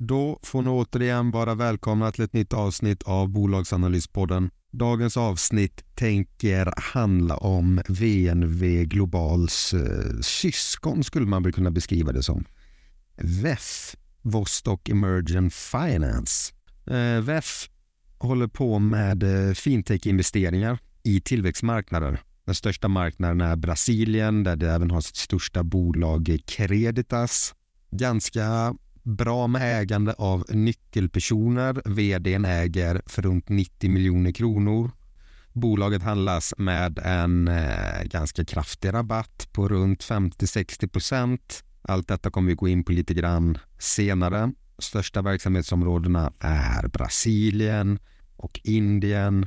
Då får ni återigen vara välkomna till ett nytt avsnitt av Bolagsanalyspodden. Dagens avsnitt tänker handla om VNV Globals eh, syskon skulle man väl kunna beskriva det som. VEF, Vostok Emergent Finance. Eh, VEF håller på med eh, fintech-investeringar i tillväxtmarknader. Den största marknaden är Brasilien där det även har sitt största bolag Creditas. Ganska bra med ägande av nyckelpersoner. Vdn äger för runt 90 miljoner kronor. Bolaget handlas med en eh, ganska kraftig rabatt på runt 50-60 procent. Allt detta kommer vi gå in på lite grann senare. Största verksamhetsområdena är Brasilien och Indien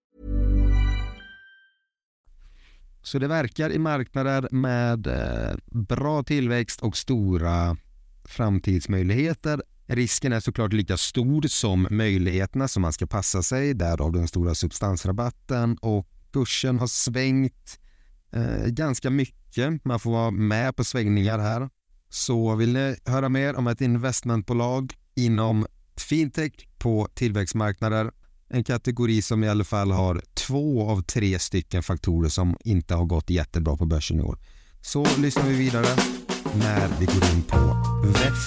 Så det verkar i marknader med eh, bra tillväxt och stora framtidsmöjligheter. Risken är såklart lika stor som möjligheterna som man ska passa sig, därav den stora substansrabatten och kursen har svängt eh, ganska mycket. Man får vara med på svängningar här. Så vill ni höra mer om ett investmentbolag inom fintech på tillväxtmarknader en kategori som i alla fall har två av tre stycken faktorer som inte har gått jättebra på börsen i år. Så lyssnar vi vidare när vi går in på VEF.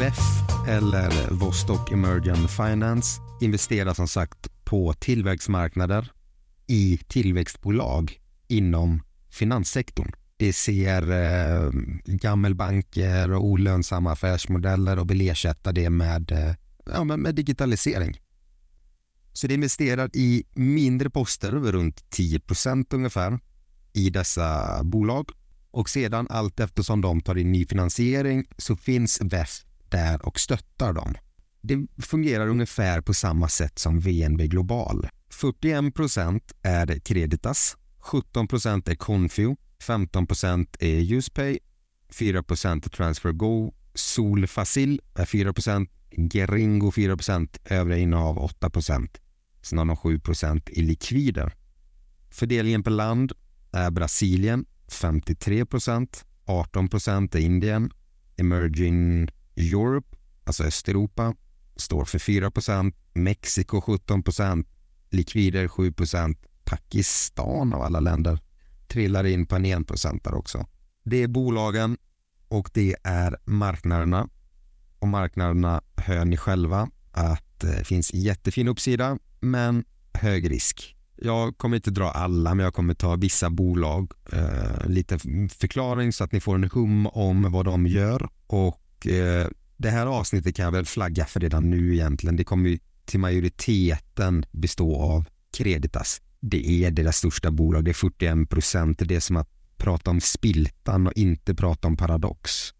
VEF eller Vostok Emergent Finance investerar som sagt på tillväxtmarknader i tillväxtbolag inom finanssektorn. De ser eh, gammelbanker och olönsamma affärsmodeller och vill ersätta det med, eh, ja, med digitalisering. Så det investerar i mindre poster, runt 10% ungefär, i dessa bolag. Och sedan allt eftersom de tar in ny finansiering så finns VEF där och stöttar dem. Det fungerar ungefär på samma sätt som VNB Global. 41% är Creditas 17% är Confio, 15% är Uspay, 4% är TransferGo, Solfacil är 4% Geringo 4% övriga innehav 8 Sen har de 7 i likvider. Fördelningen per land är Brasilien 53% 18% är Indien, Emerging Europe, alltså Östeuropa, står för 4% Mexiko 17% likvider 7 Pakistan av alla länder trillar in på en enprocentare också. Det är bolagen och det är marknaderna. Och marknaderna hör ni själva att eh, det finns jättefin uppsida men hög risk. Jag kommer inte dra alla men jag kommer ta vissa bolag, eh, lite förklaring så att ni får en hum om vad de gör och eh, det här avsnittet kan jag väl flagga för redan nu egentligen. Det kommer till majoriteten bestå av Creditas det är deras största bolag. Det är 41 procent. Det är som att prata om Spiltan och inte prata om Paradox.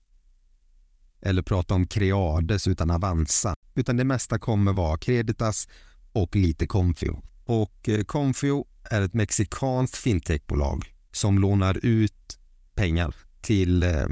Eller prata om Creades utan Avanza. Utan det mesta kommer vara Creditas och lite Confio. Och eh, Confio är ett mexikanskt fintechbolag som lånar ut pengar till eh,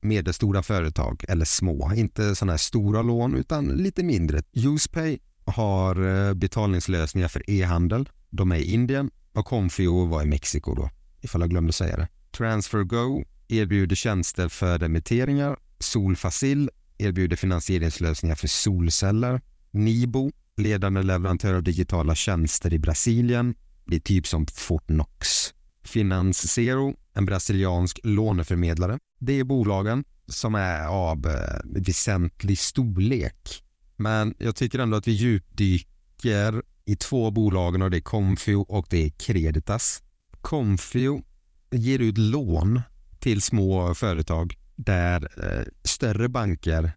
medelstora företag eller små. Inte sådana här stora lån utan lite mindre. UsePay har eh, betalningslösningar för e-handel. De är i Indien och Confio var i Mexiko då, ifall jag glömde säga det. TransferGo erbjuder tjänster för remitteringar. Solfacil erbjuder finansieringslösningar för solceller. Nibo, ledande leverantör av digitala tjänster i Brasilien. Det är typ som Fortnox. Finanszero en brasiliansk låneförmedlare. Det är bolagen som är av eh, väsentlig storlek. Men jag tycker ändå att vi djupdyker i två bolagen och det är Confio och det är Creditas. Confio ger ut lån till små företag där eh, större banker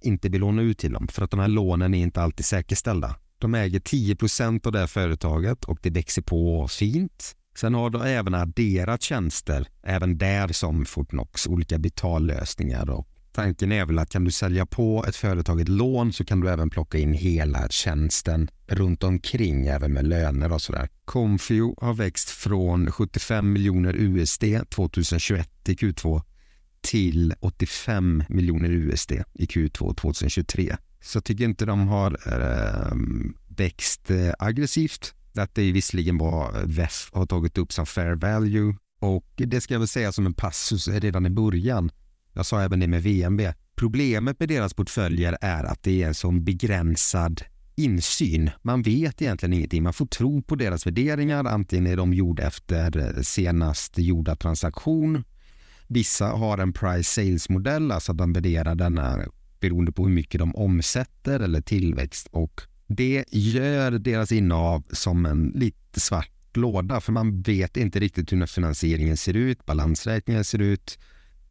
inte vill låna ut till dem för att de här lånen är inte alltid säkerställda. De äger 10% av det här företaget och det växer på fint. Sen har de även adderat tjänster, även där som Fortnox, olika betallösningar och tanken är väl att kan du sälja på ett företag ett lån så kan du även plocka in hela tjänsten runt omkring även med löner och sådär. Confio har växt från 75 miljoner USD 2021 i Q2 till 85 miljoner USD i Q2 2023. Så jag tycker inte de har äh, växt äh, aggressivt. Att det är visserligen vad eh, VEF har tagit upp som fair value och det ska jag väl säga som en passus redan i början. Jag sa även det med VNB. Problemet med deras portföljer är att det är en sån begränsad insyn. Man vet egentligen ingenting. Man får tro på deras värderingar. Antingen är de gjorda efter eh, senast gjorda transaktion. Vissa har en price sales modell, alltså att de värderar denna beroende på hur mycket de omsätter eller tillväxt och det gör deras innehav som en lite svart låda för man vet inte riktigt hur finansieringen ser ut, balansräkningen ser ut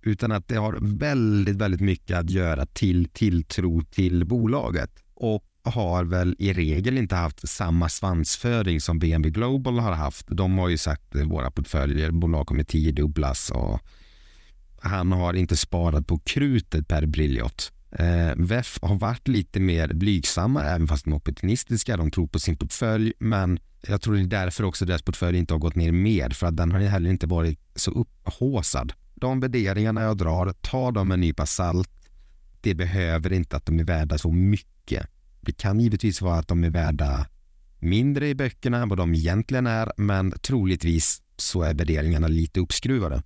utan att det har väldigt, väldigt mycket att göra till tilltro till bolaget och har väl i regel inte haft samma svansföring som BNB Global har haft. De har ju sagt att våra portföljer, bolag kommer tiodubblas och han har inte sparat på krutet per briljott. Eh, VEF har varit lite mer blygsamma, även fast de är opportunistiska. De tror på sin portfölj, men jag tror det är därför också deras portfölj inte har gått ner mer, för att den har heller inte varit så upphåsad. De värderingarna jag drar, ta dem med en nypa salt. Det behöver inte att de är värda så mycket. Det kan givetvis vara att de är värda mindre i böckerna än vad de egentligen är, men troligtvis så är värderingarna lite uppskruvade.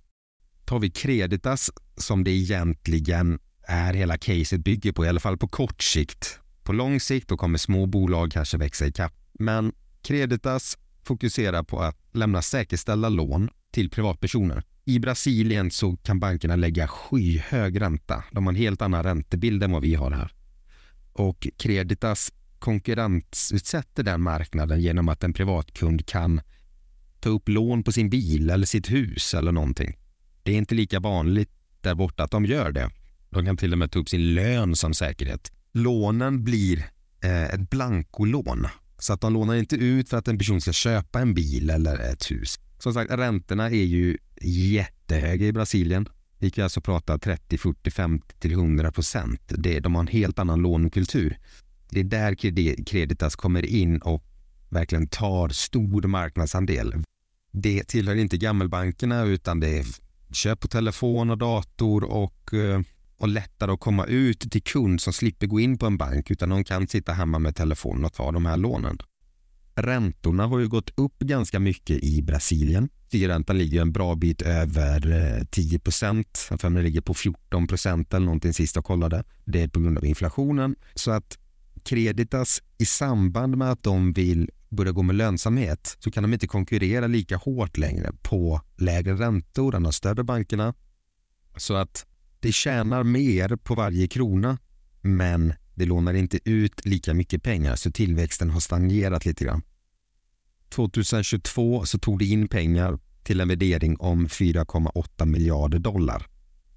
Tar vi Creditas som det egentligen är hela caset bygger på, i alla fall på kort sikt. På lång sikt då kommer små bolag kanske växa ikapp. Men Creditas fokuserar på att lämna säkerställda lån till privatpersoner. I Brasilien så kan bankerna lägga skyhög ränta. De har en helt annan räntebild än vad vi har här. Och Creditas konkurrensutsätter den marknaden genom att en privatkund kan ta upp lån på sin bil eller sitt hus eller någonting. Det är inte lika vanligt där borta att de gör det. De kan till och med ta upp sin lön som säkerhet. Lånen blir eh, ett blankolån. Så att de lånar inte ut för att en person ska köpa en bil eller ett hus. Som sagt, räntorna är ju jättehöga i Brasilien. Vi kan alltså prata 30, 40, 50 till 100 procent. De har en helt annan lånekultur. Det är där Creditas kommer in och verkligen tar stor marknadsandel. Det tillhör inte gammelbankerna utan det är köp på telefon och dator och eh, och lättare att komma ut till kund som slipper gå in på en bank utan de kan sitta hemma med telefonen och ta de här lånen. Räntorna har ju gått upp ganska mycket i Brasilien. Styrräntan ligger en bra bit över eh, 10 procent. Den ligger på 14 procent eller någonting sist jag kollade. Det är på grund av inflationen. Så att Creditas i samband med att de vill börja gå med lönsamhet så kan de inte konkurrera lika hårt längre på lägre räntor än de större bankerna. Så att det tjänar mer på varje krona men det lånar inte ut lika mycket pengar så tillväxten har stagnerat lite grann. 2022 så tog det in pengar till en värdering om 4,8 miljarder dollar.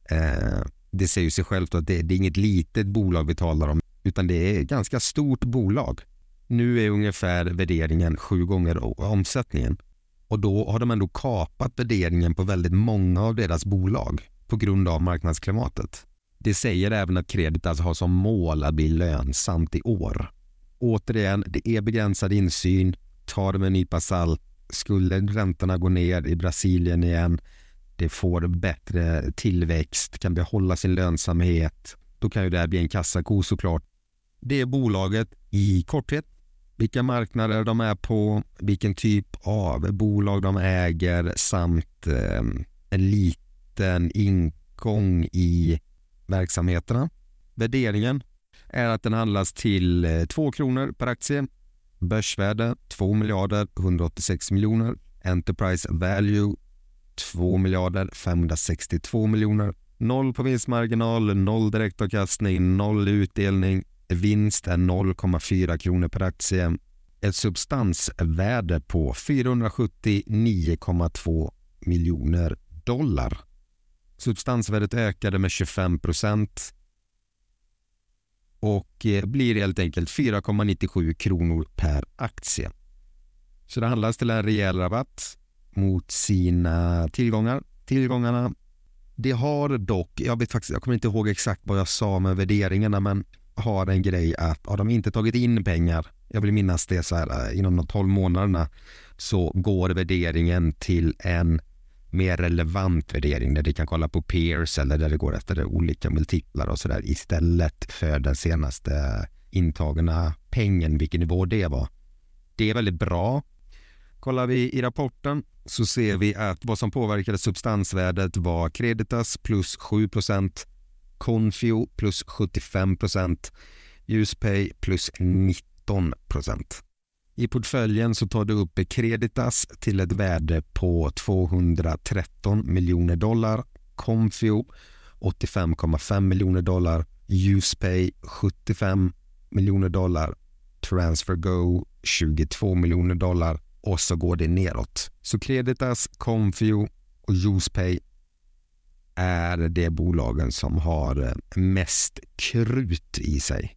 Eh, det säger sig självt att det, det, är inget litet bolag vi talar om utan det är ett ganska stort bolag. Nu är ungefär värderingen sju gånger omsättningen och då har de ändå kapat värderingen på väldigt många av deras bolag på grund av marknadsklimatet. Det säger även att Creditas har som mål att bli lönsamt i år. Återigen, det är begränsad insyn. Ta det med en nypa salt. Skulle räntorna gå ner i Brasilien igen, det får bättre tillväxt, kan behålla sin lönsamhet, då kan ju det här bli en kassako såklart. Det är bolaget i korthet vilka marknader de är på, vilken typ av bolag de äger samt eh, en liten ingång i verksamheterna. Värderingen är att den handlas till eh, 2 kronor per aktie. Börsvärde 2 miljarder 186 miljoner. Enterprise value 2 miljarder 562 miljoner. Noll på vinstmarginal, noll direktavkastning, noll utdelning. Vinst är 0,4 kronor per aktie. Ett substansvärde på 479,2 miljoner dollar. Substansvärdet ökade med 25 procent och eh, blir helt enkelt 4,97 kronor per aktie. Så det handlas till en rejäl rabatt mot sina tillgångar. Tillgångarna det har dock, jag vet faktiskt, jag kommer inte ihåg exakt vad jag sa med värderingarna, men har en grej att har de inte tagit in pengar, jag vill minnas det så här eh, inom de 12 månaderna, så går värderingen till en mer relevant värdering där de kan kolla på peers eller där det går efter olika multiplar och sådär istället för den senaste intagna pengen, vilken nivå det var. Det är väldigt bra. Kollar vi i rapporten så ser vi att vad som påverkade substansvärdet var Creditas plus 7% Confio plus 75% Uspay plus 19 i portföljen så tar du upp Creditas till ett värde på 213 miljoner dollar, Confio 85,5 miljoner dollar, Usepay 75 miljoner dollar, TransferGo 22 miljoner dollar och så går det neråt. Så Creditas, Confio och Usepay är de bolagen som har eh, mest krut i sig.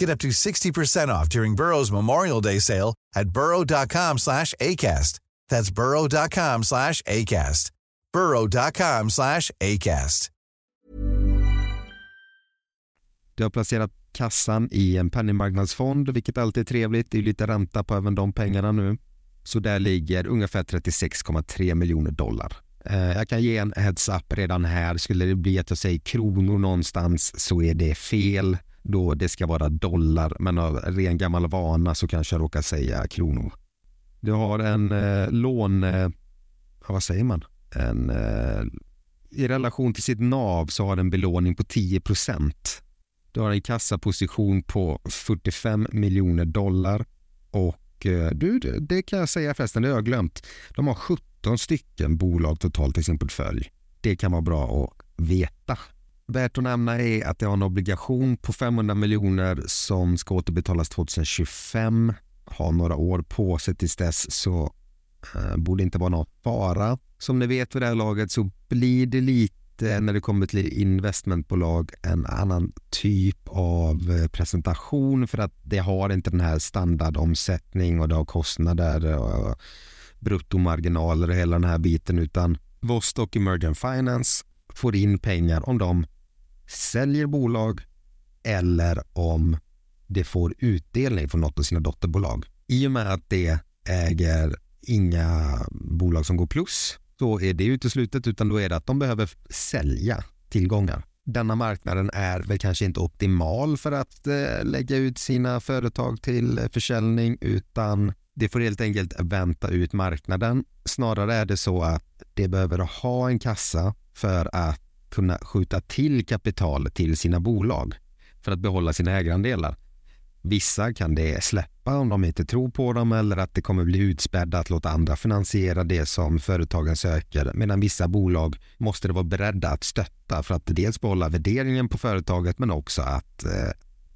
Get up to 60% off during Burrow's Memorial Day sale at burrow.com slash ACAST. That's burrow.com slash ACAST. burrow.com slash ACAST. Du har placerat kassan i en penningmarknadsfond, vilket alltid är trevligt. Det är lite ränta på även de pengarna nu. Så där ligger ungefär 36,3 miljoner dollar. Eh, jag kan ge en heads-up redan här. Skulle det bli att jag säger kronor någonstans så är det fel då det ska vara dollar. Men av ren gammal vana så kanske jag råkar säga kronor. Du har en eh, lån... Eh, vad säger man? En, eh, I relation till sitt NAV så har den belåning på 10% Du har en kassaposition på 45 miljoner dollar och eh, du, det kan jag säga förresten, det har jag glömt. De har 17 stycken bolag totalt i sin portfölj. Det kan vara bra att veta. Värt att nämna är att det har en obligation på 500 miljoner som ska återbetalas 2025. Har några år på sig tills dess så eh, borde inte vara någon fara. Som ni vet vid det här laget så blir det lite när det kommer till investmentbolag en annan typ av eh, presentation för att det har inte den här standardomsättning och det har kostnader och bruttomarginaler och hela den här biten utan Vostok Emergent Finance får in pengar om de säljer bolag eller om det får utdelning från något av sina dotterbolag. I och med att det äger inga bolag som går plus så är det uteslutet utan då är det att de behöver sälja tillgångar. Denna marknaden är väl kanske inte optimal för att eh, lägga ut sina företag till försäljning utan det får helt enkelt vänta ut marknaden. Snarare är det så att det behöver ha en kassa för att kunna skjuta till kapital till sina bolag för att behålla sina ägarandelar. Vissa kan det släppa om de inte tror på dem eller att det kommer bli utspädda att låta andra finansiera det som företagen söker medan vissa bolag måste vara beredda att stötta för att dels behålla värderingen på företaget men också att eh,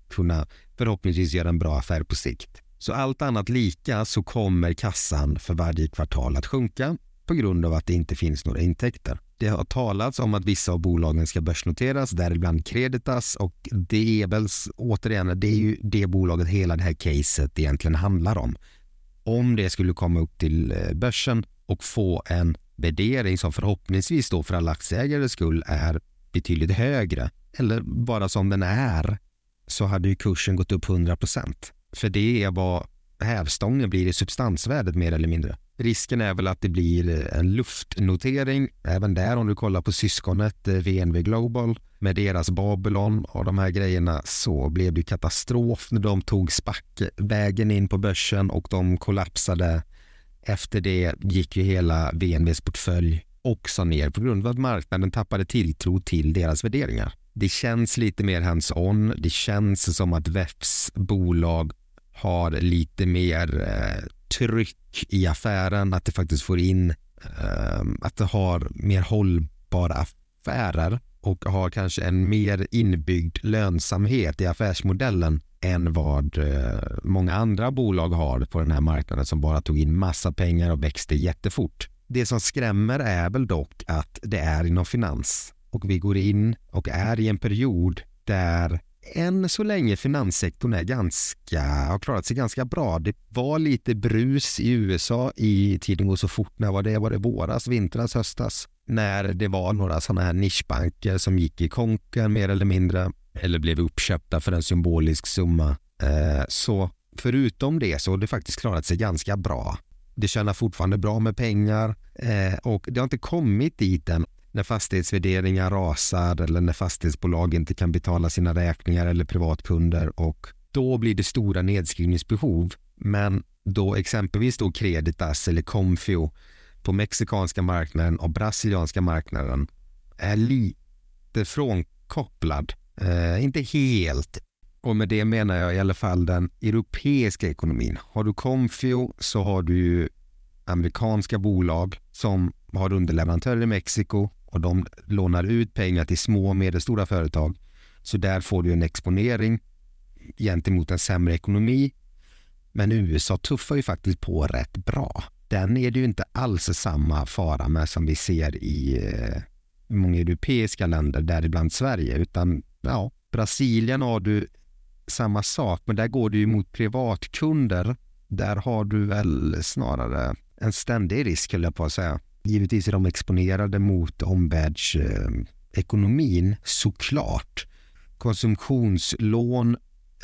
kunna förhoppningsvis göra en bra affär på sikt. Så allt annat lika så kommer kassan för varje kvartal att sjunka på grund av att det inte finns några intäkter. Det har talats om att vissa av bolagen ska börsnoteras, däribland Creditas och det är väl återigen, det är ju det bolaget hela det här caset egentligen handlar om. Om det skulle komma upp till eh, börsen och få en värdering som förhoppningsvis då för alla aktieägares skull är betydligt högre eller bara som den är så hade ju kursen gått upp 100 procent. För det är vad hävstången blir i substansvärdet mer eller mindre. Risken är väl att det blir eh, en luftnotering. Även där om du kollar på syskonet eh, VNV Global med deras Babylon och de här grejerna så blev det katastrof när de tog spackvägen in på börsen och de kollapsade. Efter det gick ju hela VNVs portfölj också ner på grund av att marknaden tappade tilltro till deras värderingar. Det känns lite mer hands-on. Det känns som att VEFs bolag har lite mer eh, tryck i affären, att det faktiskt får in, eh, att det har mer hållbara affärer och har kanske en mer inbyggd lönsamhet i affärsmodellen än vad eh, många andra bolag har på den här marknaden som bara tog in massa pengar och växte jättefort. Det som skrämmer är väl dock att det är inom finans och vi går in och är i en period där än så länge finanssektorn är ganska, har klarat sig ganska bra. Det var lite brus i USA i tiden går så fort. När var det? Var det våras, vintras, höstas? När det var några sådana här nischbanker som gick i konken mer eller mindre eller blev uppköpta för en symbolisk summa. Eh, så förutom det så har det faktiskt klarat sig ganska bra. Det tjänar fortfarande bra med pengar eh, och det har inte kommit dit än när fastighetsvärderingar rasar eller när fastighetsbolag inte kan betala sina räkningar eller privatkunder och då blir det stora nedskrivningsbehov. Men då exempelvis då Creditas eller Comfio på mexikanska marknaden och brasilianska marknaden är lite frånkopplad. Eh, inte helt. Och med det menar jag i alla fall den europeiska ekonomin. Har du Comfio så har du ju amerikanska bolag som har underleverantörer i Mexiko och de lånar ut pengar till små och medelstora företag. Så där får du en exponering gentemot en sämre ekonomi. Men USA tuffar ju faktiskt på rätt bra. Den är det ju inte alls samma fara med som vi ser i eh, många europeiska länder, däribland Sverige, utan ja, Brasilien har du samma sak, men där går du ju mot privatkunder. Där har du väl snarare en ständig risk, höll jag på att säga. Givetvis är de exponerade mot omvärldsekonomin såklart. Konsumtionslån,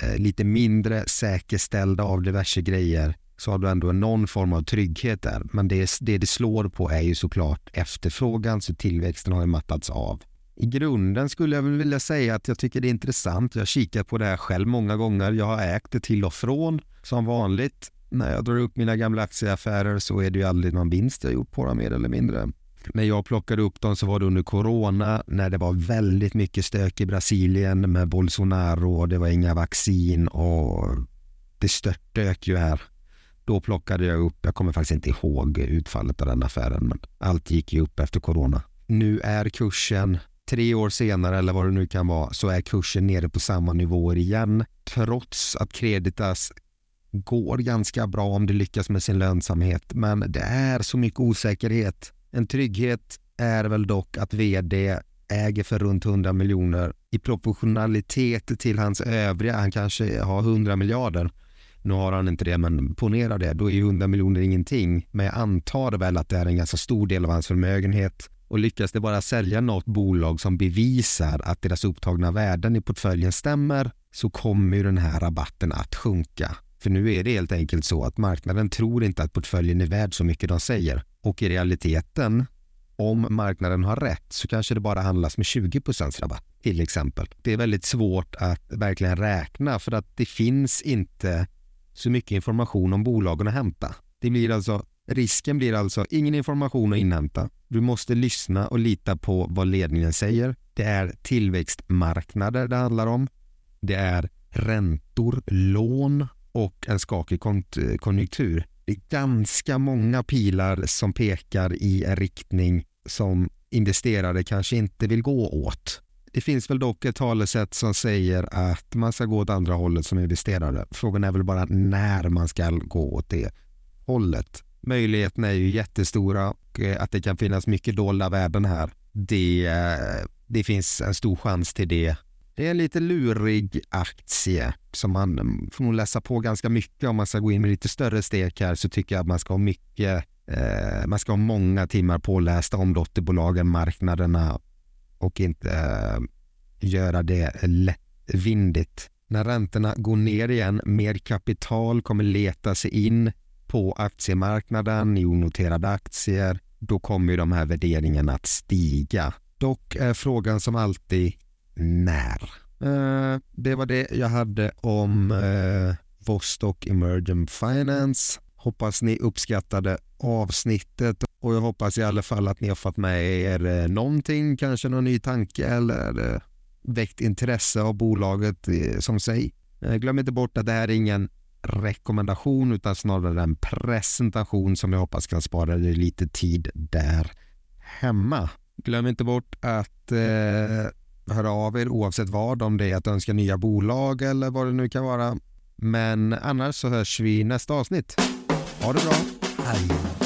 eh, lite mindre säkerställda av diverse grejer så har du ändå någon form av trygghet där. Men det, det det slår på är ju såklart efterfrågan så tillväxten har ju mattats av. I grunden skulle jag vilja säga att jag tycker det är intressant. Jag har kikat på det här själv många gånger. Jag har ägt det till och från som vanligt när jag drar upp mina gamla aktieaffärer så är det ju aldrig någon vinst jag gjort på dem mer eller mindre. När jag plockade upp dem så var det under corona när det var väldigt mycket stök i Brasilien med Bolsonaro och det var inga vaccin och det störtdök ju här. Då plockade jag upp, jag kommer faktiskt inte ihåg utfallet av den affären, men allt gick ju upp efter corona. Nu är kursen tre år senare eller vad det nu kan vara så är kursen nere på samma nivåer igen trots att Creditas går ganska bra om det lyckas med sin lönsamhet, men det är så mycket osäkerhet. En trygghet är väl dock att vd äger för runt 100 miljoner i proportionalitet till hans övriga, han kanske har 100 miljarder. Nu har han inte det, men ponera det, då är 100 miljoner ingenting. Men jag antar väl att det är en ganska stor del av hans förmögenhet. Och lyckas det bara sälja något bolag som bevisar att deras upptagna värden i portföljen stämmer så kommer ju den här rabatten att sjunka. För nu är det helt enkelt så att marknaden tror inte att portföljen är värd så mycket de säger. Och i realiteten om marknaden har rätt så kanske det bara handlas med 20 rabatt till exempel. Det är väldigt svårt att verkligen räkna för att det finns inte så mycket information om bolagen att hämta. Det blir alltså, risken blir alltså ingen information att inhämta. Du måste lyssna och lita på vad ledningen säger. Det är tillväxtmarknader det handlar om. Det är räntor, lån och en skakig konjunktur. Det är ganska många pilar som pekar i en riktning som investerare kanske inte vill gå åt. Det finns väl dock ett talesätt som säger att man ska gå åt andra hållet som investerare. Frågan är väl bara när man ska gå åt det hållet. Möjligheterna är ju jättestora och eh, att det kan finnas mycket dolda värden här. Det, eh, det finns en stor chans till det. Det är en lite lurig aktie som man får nog läsa på ganska mycket om man ska gå in med lite större steg här så tycker jag att man ska ha mycket eh, man ska ha många timmar pålästa om dotterbolagen, marknaderna och inte eh, göra det lättvindigt. När räntorna går ner igen, mer kapital kommer leta sig in på aktiemarknaden i onoterade aktier. Då kommer de här värderingarna att stiga. Dock är frågan som alltid när. Eh, det var det jag hade om eh, Vostok Emergent Finance. Hoppas ni uppskattade avsnittet och jag hoppas i alla fall att ni har fått med er eh, någonting, kanske någon ny tanke eller eh, väckt intresse av bolaget eh, som sig. Glöm inte bort att det här är ingen rekommendation utan snarare en presentation som jag hoppas kan spara dig lite tid där hemma. Glöm inte bort att eh, höra av er oavsett vad, om det är att önska nya bolag eller vad det nu kan vara. Men annars så hörs vi i nästa avsnitt. Ha det bra. Hej.